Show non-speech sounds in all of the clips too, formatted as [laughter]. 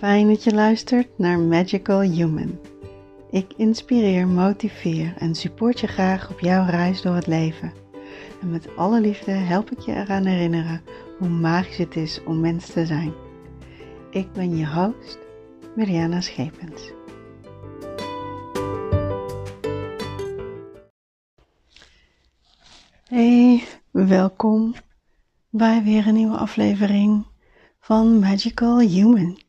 Fijn dat je luistert naar Magical Human. Ik inspireer, motiveer en support je graag op jouw reis door het leven. En met alle liefde help ik je eraan herinneren hoe magisch het is om mens te zijn. Ik ben je host, Mariana Schepens. Hey, welkom bij weer een nieuwe aflevering van Magical Human.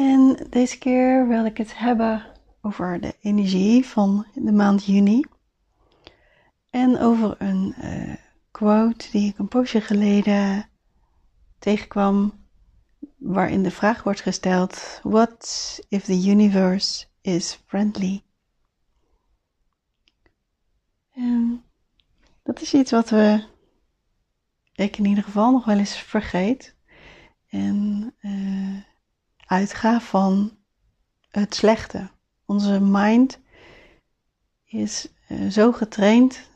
En deze keer wil ik het hebben over de energie van de maand juni. En over een uh, quote die ik een poosje geleden tegenkwam, waarin de vraag wordt gesteld: What if the universe is friendly? En dat is iets wat we, ik in ieder geval, nog wel eens vergeet. En uh, uitga van het slechte. Onze mind is uh, zo getraind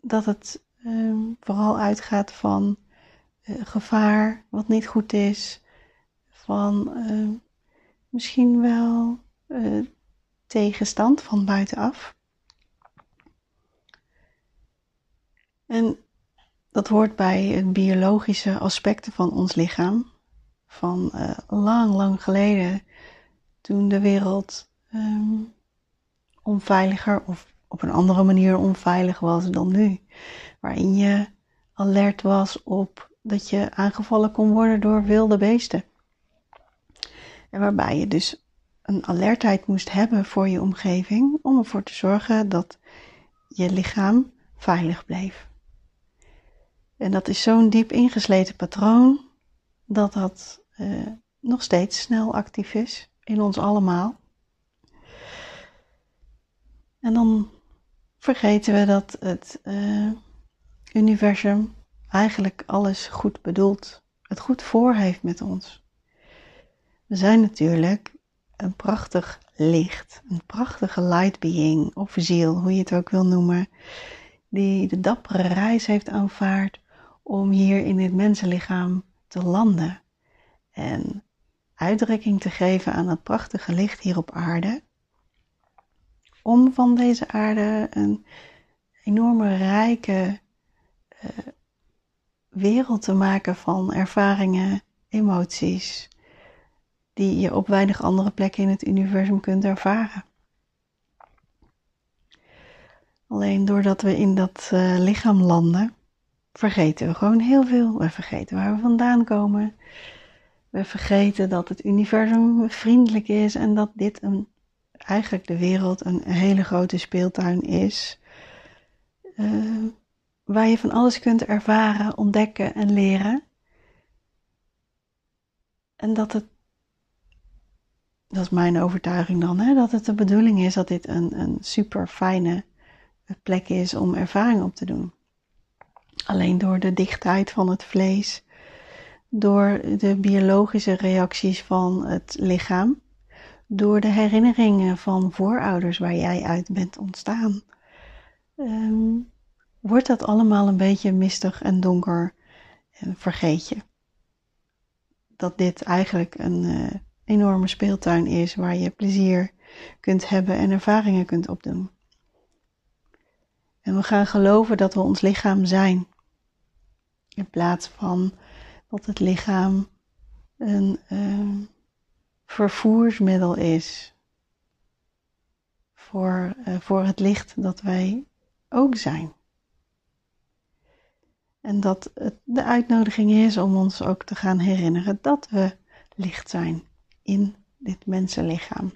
dat het uh, vooral uitgaat van uh, gevaar, wat niet goed is, van ehm, misschien wel eh, tegenstand van buitenaf. En dat hoort bij het biologische aspecten van ons lichaam. Van uh, lang, lang geleden, toen de wereld um, onveiliger of op een andere manier onveilig was dan nu. Waarin je alert was op dat je aangevallen kon worden door wilde beesten. En waarbij je dus een alertheid moest hebben voor je omgeving om ervoor te zorgen dat je lichaam veilig bleef. En dat is zo'n diep ingesleten patroon dat dat uh, nog steeds snel actief is in ons allemaal. En dan vergeten we dat het uh, universum eigenlijk alles goed bedoelt, het goed voor heeft met ons. We zijn natuurlijk een prachtig licht, een prachtige light being of ziel, hoe je het ook wil noemen, die de dappere reis heeft aanvaard om hier in dit mensenlichaam te landen en uitdrukking te geven aan het prachtige licht hier op aarde. Om van deze aarde een enorme rijke uh, wereld te maken van ervaringen, emoties, die je op weinig andere plekken in het universum kunt ervaren. Alleen doordat we in dat uh, lichaam landen, vergeten we gewoon heel veel. We vergeten waar we vandaan komen. We vergeten dat het universum vriendelijk is en dat dit een, eigenlijk de wereld een hele grote speeltuin is. Uh, waar je van alles kunt ervaren, ontdekken en leren. En dat het, dat is mijn overtuiging dan, hè, dat het de bedoeling is dat dit een, een super fijne plek is om ervaring op te doen. Alleen door de dichtheid van het vlees, door de biologische reacties van het lichaam, door de herinneringen van voorouders waar jij uit bent ontstaan, um, wordt dat allemaal een beetje mistig en donker en vergeet je dat dit eigenlijk een uh, enorme speeltuin is waar je plezier kunt hebben en ervaringen kunt opdoen. En we gaan geloven dat we ons lichaam zijn. In plaats van dat het lichaam een uh, vervoersmiddel is voor, uh, voor het licht dat wij ook zijn. En dat het de uitnodiging is om ons ook te gaan herinneren dat we licht zijn in dit mensenlichaam.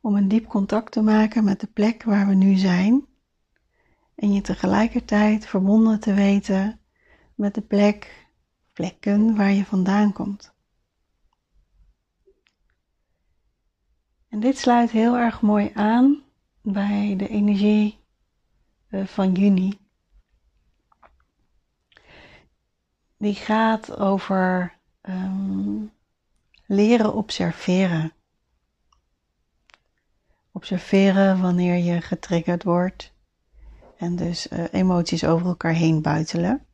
Om een diep contact te maken met de plek waar we nu zijn en je tegelijkertijd verbonden te weten met de plek, plekken waar je vandaan komt. En dit sluit heel erg mooi aan bij de energie eh, van juni die gaat over um, leren observeren. Observeren wanneer je getriggerd wordt en dus uh, emoties over elkaar heen buitelen.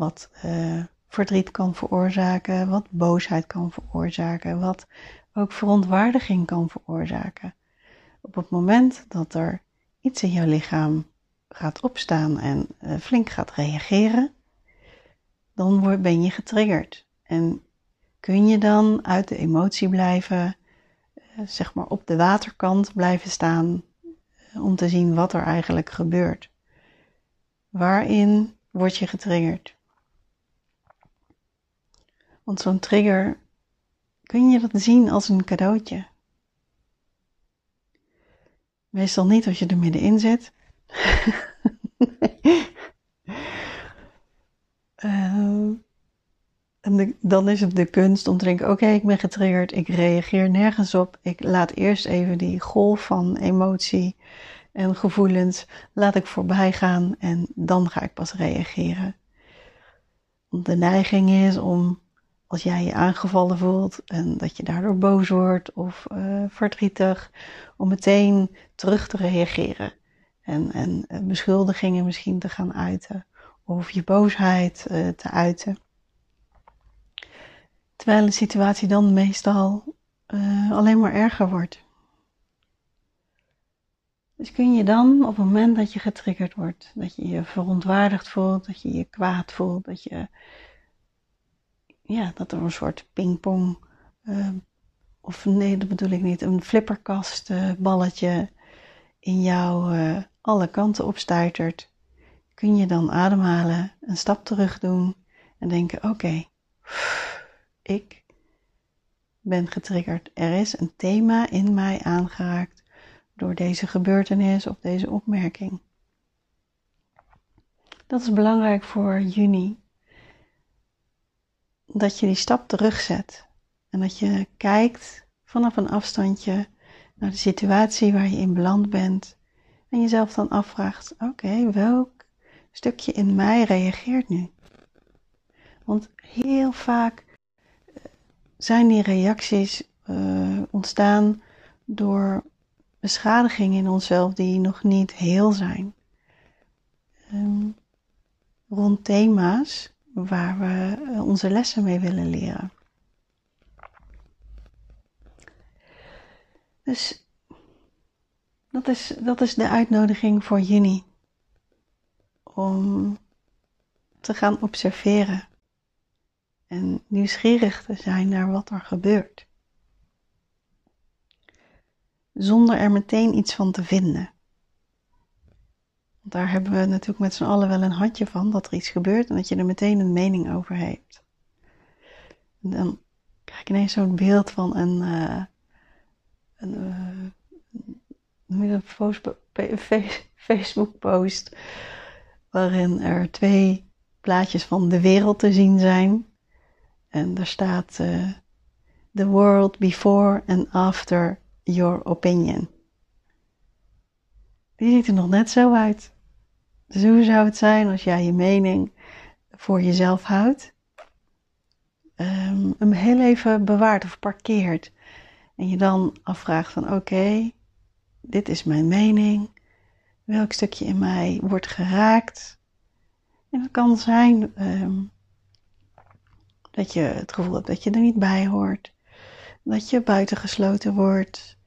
Wat uh, verdriet kan veroorzaken, wat boosheid kan veroorzaken, wat ook verontwaardiging kan veroorzaken. Op het moment dat er iets in jouw lichaam gaat opstaan en uh, flink gaat reageren, dan ben je getriggerd. En kun je dan uit de emotie blijven, uh, zeg maar op de waterkant blijven staan, om te zien wat er eigenlijk gebeurt. Waarin word je getriggerd? Want zo'n trigger, kun je dat zien als een cadeautje? Meestal niet als je er middenin zit. uh, [laughs] en dan is het de kunst om te denken: oké, ik ben getriggerd, ik reageer nergens op. Ik laat eerst even die golf van emotie en gevoelens laat ik voorbij gaan en dan ga ik pas reageren. De neiging is om als jij je aangevallen voelt en dat je daardoor boos wordt of uh, verdrietig, om meteen terug te reageren en, en uh, beschuldigingen misschien te gaan uiten of je boosheid uh, te uiten. Terwijl de situatie dan meestal alleen maar erger wordt. Dus kun je dan op het moment dat je getriggerd wordt, dat je je verontwaardigd voelt, dat je je kwaad voelt, dat je ja, dat er een soort pingpong, uh, of nee, dat bedoel ik niet, een flipperkast uh, balletje in jou uh, alle kanten opstuitert, kun je dan ademhalen, een stap terug doen en denken: oké, ik ben getriggerd. Er is een thema in mij aangeraakt door deze gebeurtenis of deze opmerking. Dat is belangrijk voor juni dat je die stap terugzet en dat je kijkt vanaf een afstandje naar de situatie waar je in beland bent en jezelf dan afvraagt: oké, welk stukje in mij reageert nu? Want heel vaak eh, zijn die reacties uh, ontstaan door beschadigingen in onszelf die nog niet heel zijn. Um, rond thema's waar we eh, onze lessen mee willen leren. Dus dat is, dat is de uitnodiging voor juni. Om te gaan observeren. En nieuwsgierig te zijn naar wat er gebeurt. Zonder er meteen iets van te vinden daar hebben we natuurlijk met z'n allen wel een handje van dat er iets gebeurt en dat je er meteen een mening over hebt. En dan krijg ik ineens zo'n beeld van een, uh, een, een [laughs] Facebook post waarin er twee plaatjes van de wereld te zien zijn. En daar staat uh, The world before and after your opinion. Die ziet er nog net zo uit. Dus hoe zou het zijn als jij je mening voor jezelf houdt, um, heel even bewaart of parkeert. En je dan afvraagt van oké, dit is mijn mening, welk stukje in mij wordt geraakt. En het kan zijn um, dat je het gevoel hebt dat je er niet bij hoort, dat je buitengesloten wordt,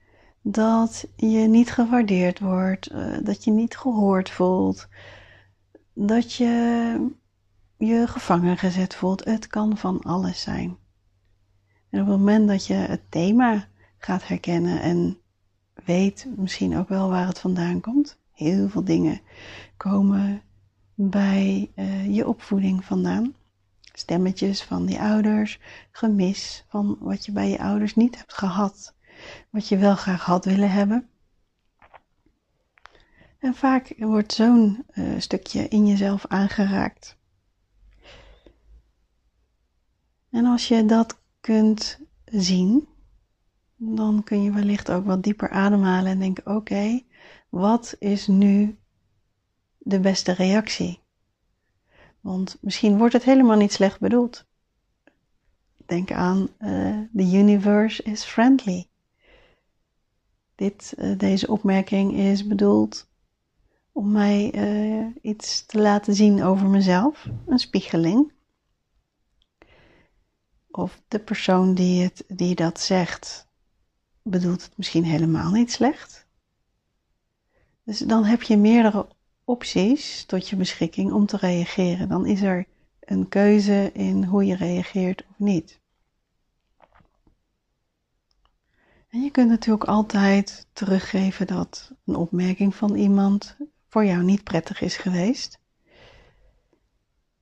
dat je niet gewaardeerd wordt, uh, dat je niet gehoord voelt, dat je je gevangen gezet voelt. Het kan van alles zijn. En op het moment dat je het thema gaat herkennen en weet misschien ook wel waar het vandaan komt, heel veel dingen komen bij uh, je opvoeding vandaan. Stemmetjes van die ouders, gemis van wat je bij je ouders niet hebt gehad, wat je wel graag had willen hebben. En vaak wordt zo'n uh, stukje in jezelf aangeraakt. En als je dat kunt zien, dan kun je wellicht ook wat dieper ademhalen en denken: oké, wat is nu de beste reactie? Want misschien wordt het helemaal niet slecht bedoeld. Denk aan: uh, the universe is friendly. Dit, uh, deze opmerking is bedoeld om mij uh, iets te laten zien over mezelf, een spiegeling. Of de persoon die, het, die dat zegt, bedoelt het misschien helemaal niet slecht. Dus dan heb je meerdere opties tot je beschikking om te reageren. Dan is er een keuze in hoe je reageert of niet. En je kunt natuurlijk altijd teruggeven dat een opmerking van iemand voor jou niet prettig is geweest.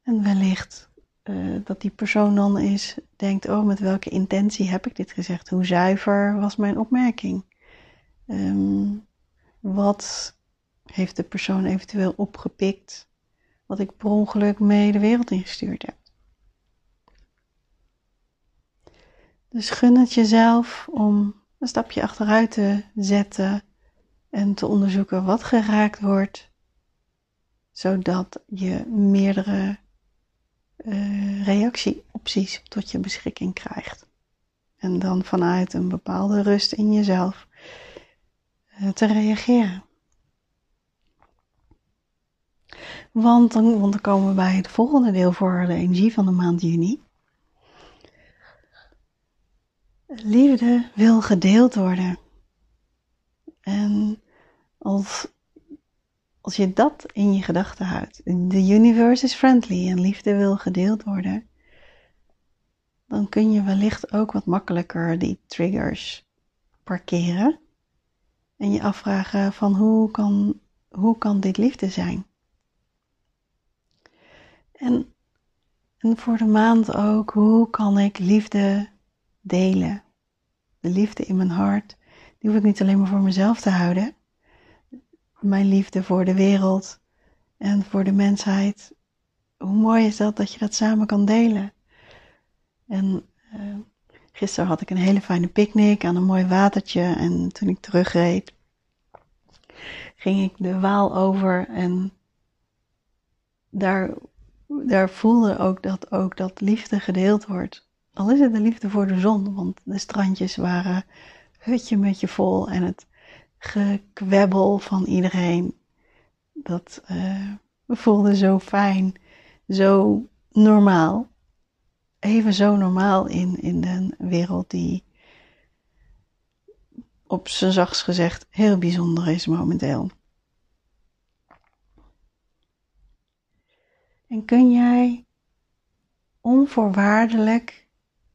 En wellicht uh, dat die persoon dan is, denkt, oh, met welke intentie heb ik dit gezegd? Hoe zuiver was mijn opmerking? Um, wat heeft de persoon eventueel opgepikt wat ik per ongeluk mee de wereld ingestuurd heb? Dus gun het jezelf om een stapje achteruit te zetten en te onderzoeken wat geraakt wordt, zodat je meerdere uh, reactieopties tot je beschikking krijgt. En dan vanuit een bepaalde rust in jezelf uh, te reageren. Want dan, want dan komen we bij het volgende deel voor de energie van de maand juni. Liefde wil gedeeld worden. En als, als je dat in je gedachten houdt, de universe is friendly en liefde wil gedeeld worden, dan kun je wellicht ook wat makkelijker die triggers parkeren en je afvragen van hoe kan, hoe kan dit liefde zijn? En, en voor de maand ook, hoe kan ik liefde delen? De liefde in mijn hart, die hoef ik niet alleen maar voor mezelf te houden. Mijn liefde voor de wereld en voor de mensheid. Hoe mooi is dat dat je dat samen kan delen? En uh, gisteren had ik een hele fijne picknick aan een mooi watertje. En toen ik terugreed, ging ik de Waal over en daar, daar voelde ook dat ook dat liefde gedeeld wordt. Al is het de liefde voor de zon, want de strandjes waren hutje met je vol en het gekwebbel van iedereen. Dat uh, voelde zo fijn, zo normaal. Even zo normaal in, in een wereld die op zijn zachts gezegd heel bijzonder is momenteel. En kun jij onvoorwaardelijk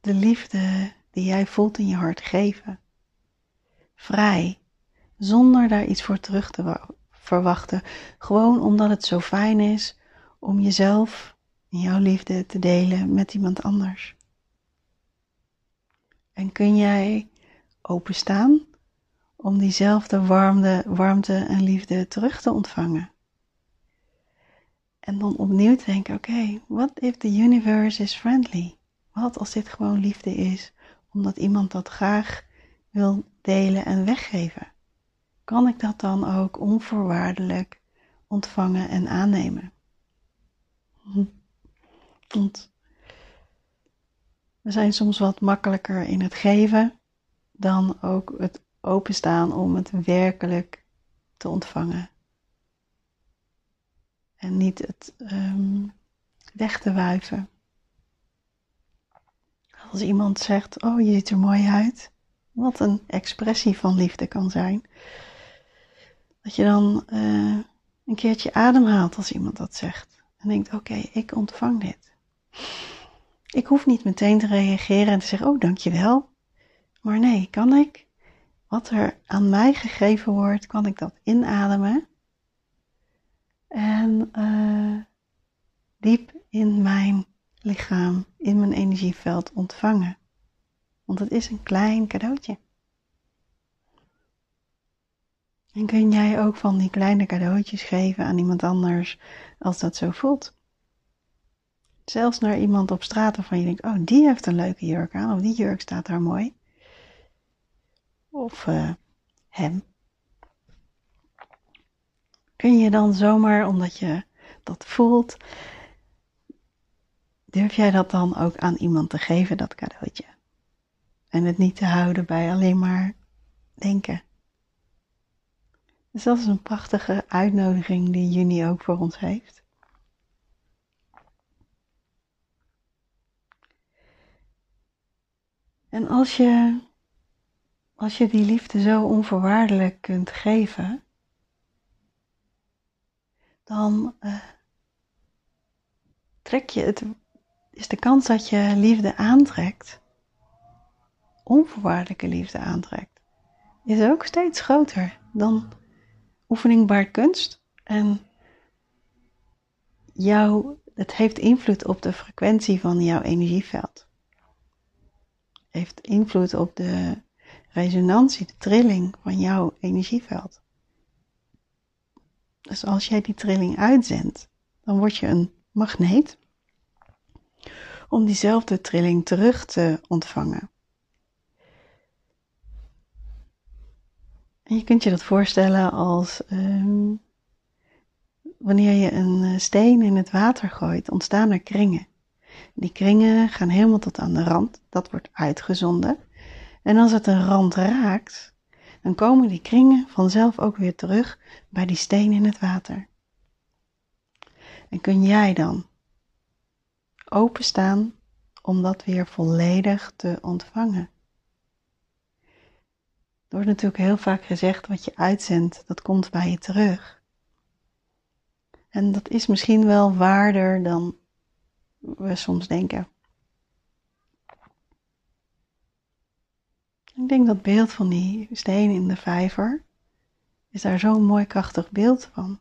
de liefde die jij voelt in je hart geven? Vrij, zonder daar iets voor terug te verwachten. Gewoon omdat het zo fijn is om jezelf en jouw liefde te delen met iemand anders. En kun jij openstaan om diezelfde warmte, warmte en liefde terug te ontvangen? En dan opnieuw denken, oké, what if the universe is friendly? Wat als dit gewoon liefde is, omdat iemand dat graag wil delen en weggeven? Kan ik dat dan ook onvoorwaardelijk ontvangen en aannemen? Want we zijn soms wat makkelijker in het geven dan ook het openstaan om het werkelijk te ontvangen en niet het um, weg te wuiven. Als iemand zegt, oh je ziet er mooi uit, wat een expressie van liefde kan zijn. Dat je dan uh, een keertje ademhaalt als iemand dat zegt. En denkt, oké, ik ontvang dit. Ik hoef niet meteen te reageren en te zeggen, oh dankjewel. Maar nee, kan ik, wat er aan mij gegeven wordt, kan ik dat inademen en uh, diep in mijn lichaam, in mijn energieveld ontvangen. Want het is een klein cadeautje. En kun jij ook van die kleine cadeautjes geven aan iemand anders als dat zo voelt? Zelfs naar iemand op straat waarvan je denkt, oh die heeft een leuke jurk aan, of die jurk staat daar mooi. Of uh, hem kun je dan zomaar, omdat je dat voelt, durf jij dat dan ook aan iemand te geven, dat cadeautje? En het niet te houden bij alleen maar denken. Dus dat is een prachtige uitnodiging die juni ook voor ons heeft. En als je, als je die liefde zo onvoorwaardelijk kunt geven, dan uh, trek je het, is de kans dat je liefde aantrekt, onvoorwaardelijke liefde aantrekt, is ook steeds groter dan oefening baart kunst. En jou, het heeft invloed op de frequentie van jouw energieveld. Heeft invloed op de resonantie, de trilling van jouw energieveld. Dus als jij die trilling uitzendt, dan word je een magneet om diezelfde trilling terug te ontvangen. En je kunt je dat voorstellen als ehm, wanneer je een eh, steen in het water gooit, ontstaan er kringen. Die kringen gaan helemaal tot aan de rand, dat wordt uitgezonden. En als het een rand raakt, dan komen die kringen vanzelf ook weer terug bij die steen in het water. En kun jij dan openstaan om dat weer volledig te ontvangen? Er wordt natuurlijk heel vaak gezegd wat je uitzendt, dat komt bij je terug. En dat is misschien wel waarder dan we soms denken. Ik denk dat beeld van die steen in de vijver is daar zo'n mooi krachtig beeld van.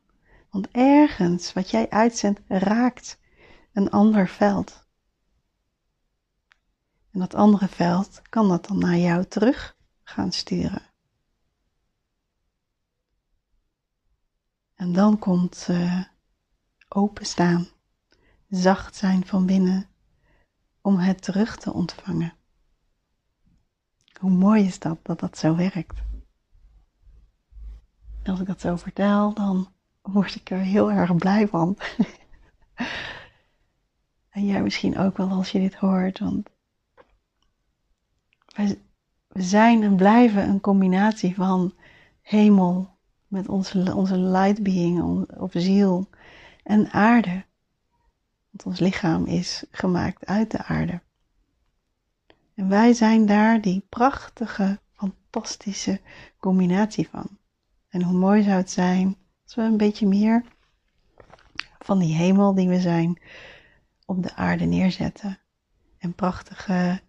Want ergens wat jij uitzendt raakt een ander veld. En dat andere veld kan dat dan naar jou terug gaan sturen. En dan komt uh, openstaan, zacht zijn van binnen om het terug te ontvangen. Hoe mooi is dat, dat dat zo werkt. Als ik dat zo vertel, dan word ik er heel erg blij van. [laughs] en jij misschien ook wel als je dit hoort, want we zijn en blijven een combinatie van hemel met onze, onze light being of ziel en aarde. Want ons lichaam is gemaakt uit de aarde. En wij zijn daar die prachtige, fantastische combinatie van. En hoe mooi zou het zijn als we een beetje meer van die hemel die we zijn op de aarde neerzetten. En prachtige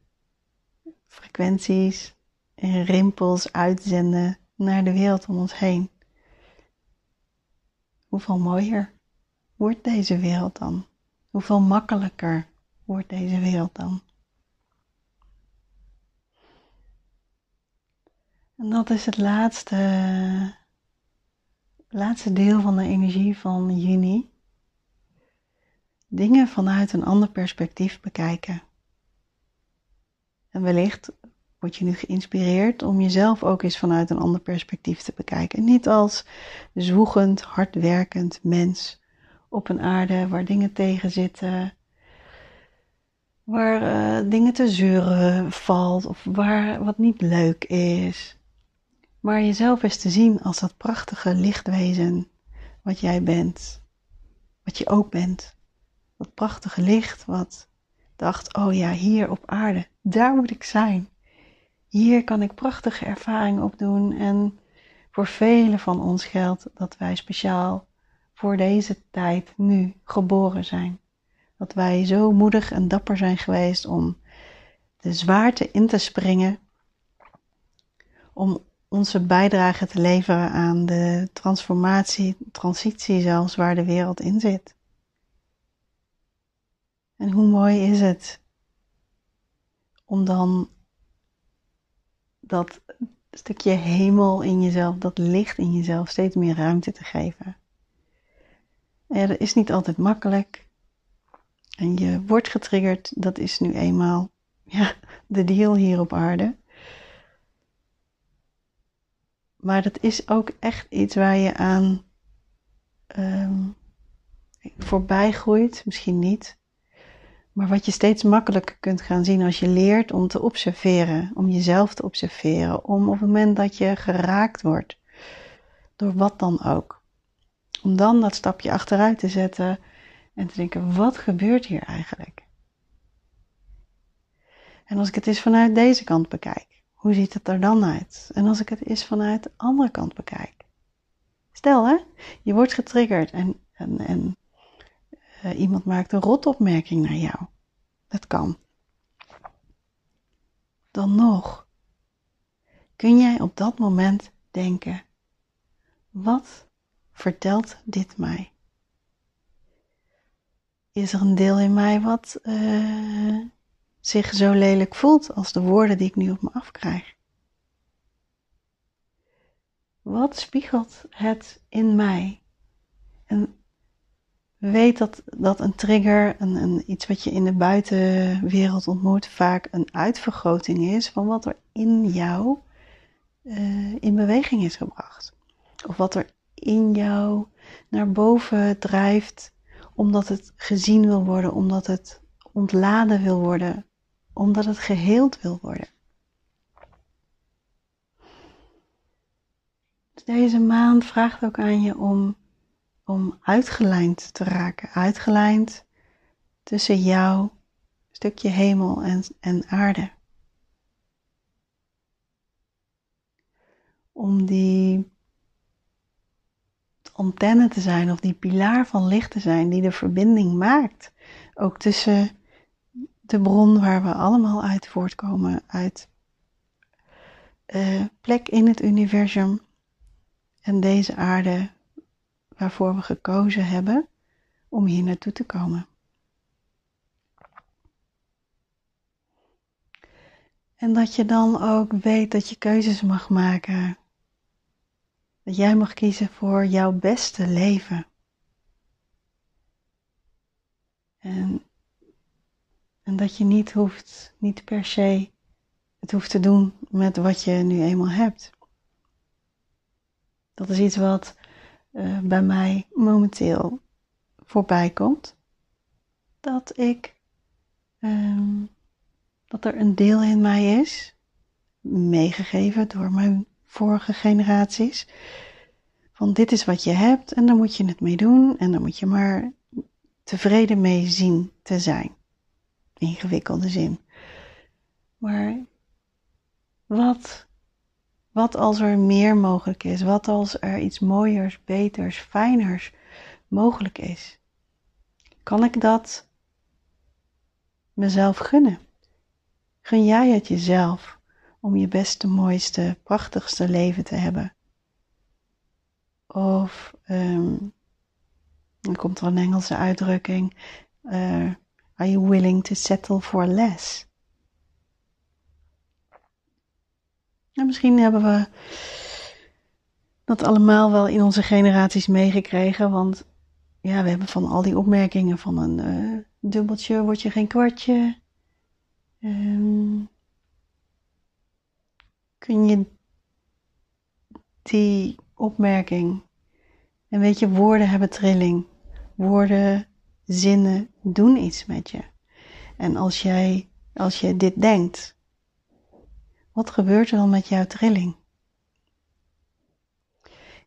frequenties en rimpels uitzenden naar de wereld om ons heen. Hoeveel mooier wordt deze wereld dan? Hoeveel makkelijker wordt deze wereld dan? En dat is het laatste, laatste deel van de energie van juni. Dingen vanuit een ander perspectief bekijken. En wellicht word je nu geïnspireerd om jezelf ook eens vanuit een ander perspectief te bekijken. Niet als zwoegend, hardwerkend mens op een aarde waar dingen tegen zitten, waar uh, dingen te zeuren valt of waar wat niet leuk is. Maar jezelf eens te zien als dat prachtige lichtwezen wat jij bent, wat je ook bent. Dat prachtige licht wat dacht, oh ja, hier op aarde, daar moet ik zijn. Hier kan ik prachtige ervaringen opdoen en voor velen van ons geldt dat wij speciaal voor deze tijd nu geboren zijn. Dat wij zo moedig en dapper zijn geweest om de zwaarte in te springen, om onze bijdrage te leveren aan de transformatie, transitie zelfs waar de wereld in zit. En hoe mooi is het om dan dat stukje hemel in jezelf, dat licht in jezelf, steeds meer ruimte te geven. En dat is niet altijd makkelijk. En je wordt getriggerd, dat is nu eenmaal ja, de deal hier op aarde. Maar dat is ook echt iets waar je aan um, voorbij groeit, misschien niet. Maar wat je steeds makkelijker kunt gaan zien als je leert om te observeren, om jezelf te observeren, om op het moment dat je geraakt wordt, door wat dan ook, om dan dat stapje achteruit te zetten en te denken, wat gebeurt hier eigenlijk? En als ik het eens vanuit deze kant bekijk, hoe ziet het er dan uit? En als ik het eens vanuit de andere kant bekijk. Stel hè, je wordt getriggerd en, en, en uh, iemand maakt een rotopmerking naar jou. Dat kan. Dan nog kun jij op dat moment denken: wat vertelt dit mij? Is er een deel in mij wat uh, zich zo lelijk voelt als de woorden die ik nu op me afkrijg? Wat spiegelt het in mij? En weet dat, dat een trigger, een, een, iets wat je in de buitenwereld ontmoet, vaak een uitvergroting is van wat er in jou uh, in beweging is gebracht. Of wat er in jou naar boven drijft, omdat het gezien wil worden, omdat het ontladen wil worden, omdat het geheeld wil worden. Deze maand vraagt ook aan je om, om uitgelijnd te raken. Uitgelijnd tussen jou, stukje hemel en, en aarde. Om die antenne te zijn of die pilaar van licht te zijn die de verbinding maakt. Ook tussen de bron waar we allemaal uit voortkomen, uit uh, plek in het universum en deze aarde waarvoor we gekozen hebben om hier naartoe te komen. En dat je dan ook weet dat je keuzes mag maken. Dat jij mag kiezen voor jouw beste leven. En, en dat je niet hoeft, niet per se het hoeft te doen met wat je nu eenmaal hebt. Dat is iets wat uh, bij mij momenteel voorbij komt. Dat ik, um, dat er een deel in mij is, meegegeven door mijn vorige generaties, van dit is wat je hebt en daar moet je het mee doen en dan moet je maar tevreden mee zien te zijn. Ingewikkelde zin. Maar wat wat als er meer mogelijk is? Wat als er iets mooiers, beters, fijners mogelijk is? Kan ik dat mezelf gunnen? Gun jij het jezelf om je beste, mooiste, prachtigste leven te hebben? Of um, dan komt er een Engelse uitdrukking: uh, Are you willing to settle for less? Nou, misschien hebben we dat allemaal wel in onze generaties meegekregen, want ja, we hebben van al die opmerkingen van een uh, dubbeltje word je geen kwartje. Um, kun je die opmerking, en weet je, woorden hebben trilling. Woorden, zinnen doen iets met je. En als jij, als je dit denkt, wat gebeurt er dan met jouw trilling?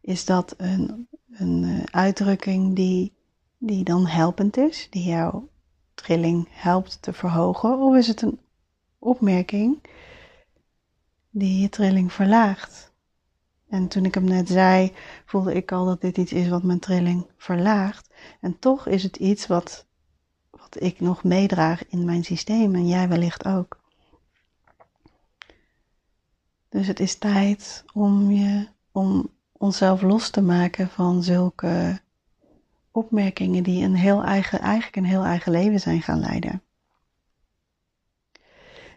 Is dat een, een eh, uitdrukking die, die dan helpend is, die jouw trilling helpt te verhogen? Of is het een opmerking die je trilling verlaagt? En toen ik hem net zei, voelde ik al dat dit iets is wat mijn trilling verlaagt. En toch is het iets wat, wat ik nog meedraag in mijn systeem en jij wellicht ook. Dus het is tijd om, je, om onszelf los te maken van zulke opmerkingen die een heel eigen, eigenlijk een heel eigen leven zijn gaan leiden.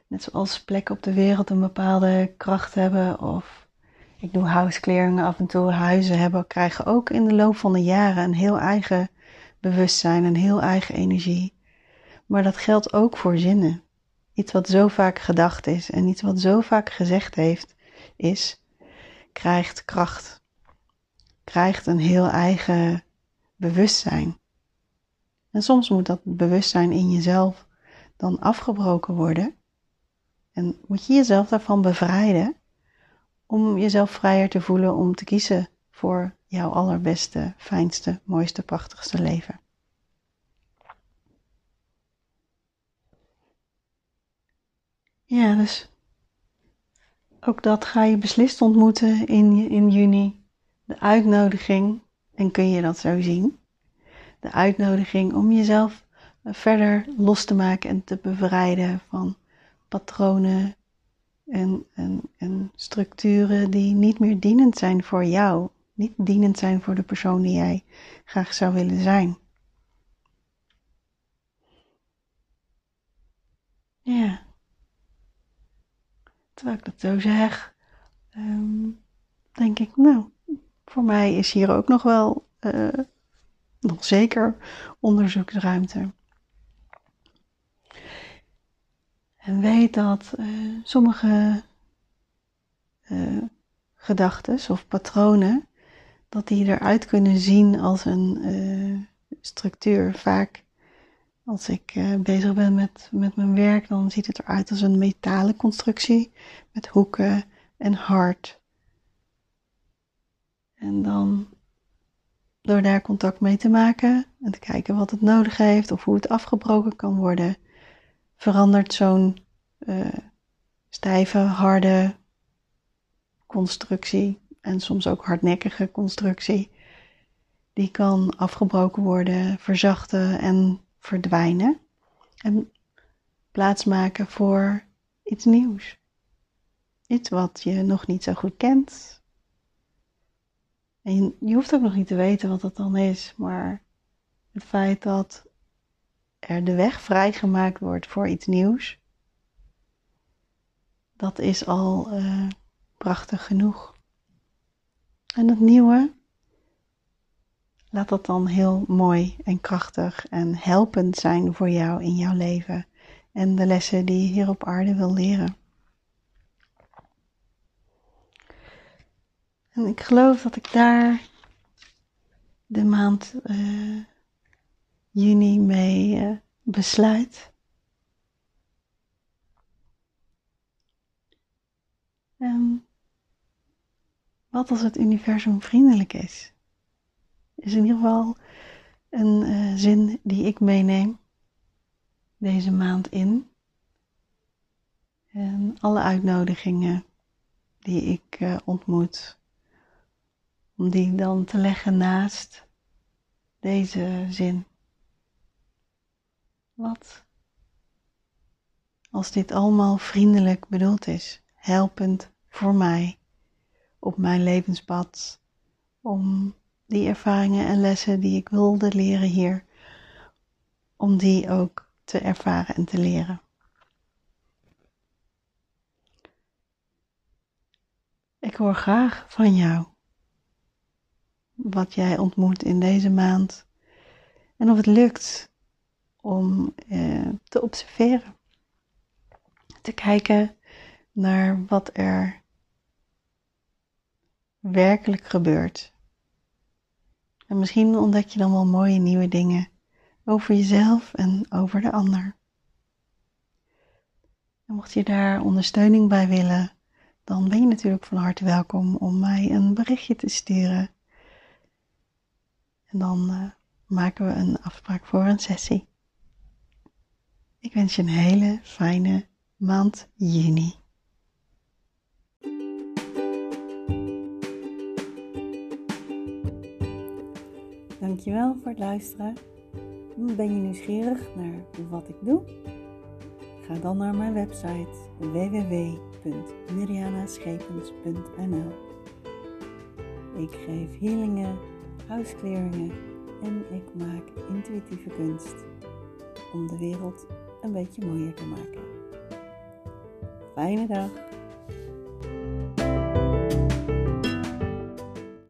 Net zoals plekken op de wereld een bepaalde kracht hebben of ik doe house af en toe, huizen hebben, krijgen ook in de loop van de jaren een heel eigen bewustzijn, een heel eigen energie. Maar dat geldt ook voor zinnen. Iets wat zo vaak gedacht is en iets wat zo vaak gezegd heeft, is, krijgt kracht. Krijgt een heel eigen bewustzijn. En soms moet dat bewustzijn in jezelf dan afgebroken worden. En moet je jezelf daarvan bevrijden om jezelf vrijer te voelen om te kiezen voor jouw allerbeste, fijnste, mooiste, prachtigste leven. Ja, dus ook dat ga je beslist ontmoeten in, in juni. De uitnodiging, en kun je dat zo zien, de uitnodiging om jezelf verder los te maken en te bevrijden van patronen en, en, en structuren die niet meer dienend zijn voor jou, niet dienend zijn voor de persoon die jij graag zou willen zijn. Ja. Terwijl ik dat zo zeg, ehm, denk ik, nou, voor mij is hier ook nog wel uh, nog zeker onderzoeksruimte. En weet dat uh, sommige uh, gedachten of patronen, dat die eruit kunnen zien als een structuur. Vaak als ik bezig ben met, met mijn werk, dan ziet het eruit als een metalen constructie met hoeken en hart. En dan door daar contact mee te maken en te kijken wat het nodig heeft of hoe het afgebroken kan worden, verandert zo'n uh, stijve, harde constructie en soms ook hardnekkige constructie. Die kan afgebroken worden, verzachten en verdwijnen. En plaatsmaken voor iets nieuws. Iets wat je nog niet zo goed kent. En je, hoeft ook nog niet te weten wat dat dan is, maar het feit dat er de weg vrijgemaakt wordt voor iets nieuws, dat is al uh, prachtig genoeg. En het nieuwe, laat dat dan heel mooi en krachtig en helpend zijn voor jou in jouw leven en de lessen die je hier op aarde wil leren. En ik geloof dat ik daar de maand uh, juni mee uh, besluit. En wat als het universum vriendelijk is? Is in ieder geval een uh, zin die ik meeneem deze maand in. En alle uitnodigingen die ik uh, ontmoet, om die dan te leggen naast deze zin. Wat als dit allemaal vriendelijk bedoeld is, helpend voor mij op mijn levenspad, om die ervaringen en lessen die ik wilde leren hier, om die ook te ervaren en te leren. Ik hoor graag van jou wat jij ontmoet in deze maand en of het lukt om eh, te observeren, te kijken naar wat er werkelijk gebeurt. En misschien ontdek je dan wel mooie nieuwe dingen over jezelf en over de ander. En mocht je daar ondersteuning bij willen, dan ben je natuurlijk van harte welkom om mij een berichtje te sturen. En dan uh, maken we een afspraak voor een sessie. Ik wens je een hele fijne maand juni. Dankjewel voor het luisteren. Ben je nieuwsgierig naar wat ik doe? Ga dan naar mijn website www.mirianaschepens.nl Ik geef healingen, huiskleringen en ik maak intuïtieve kunst om de wereld een beetje mooier te maken. Fijne dag!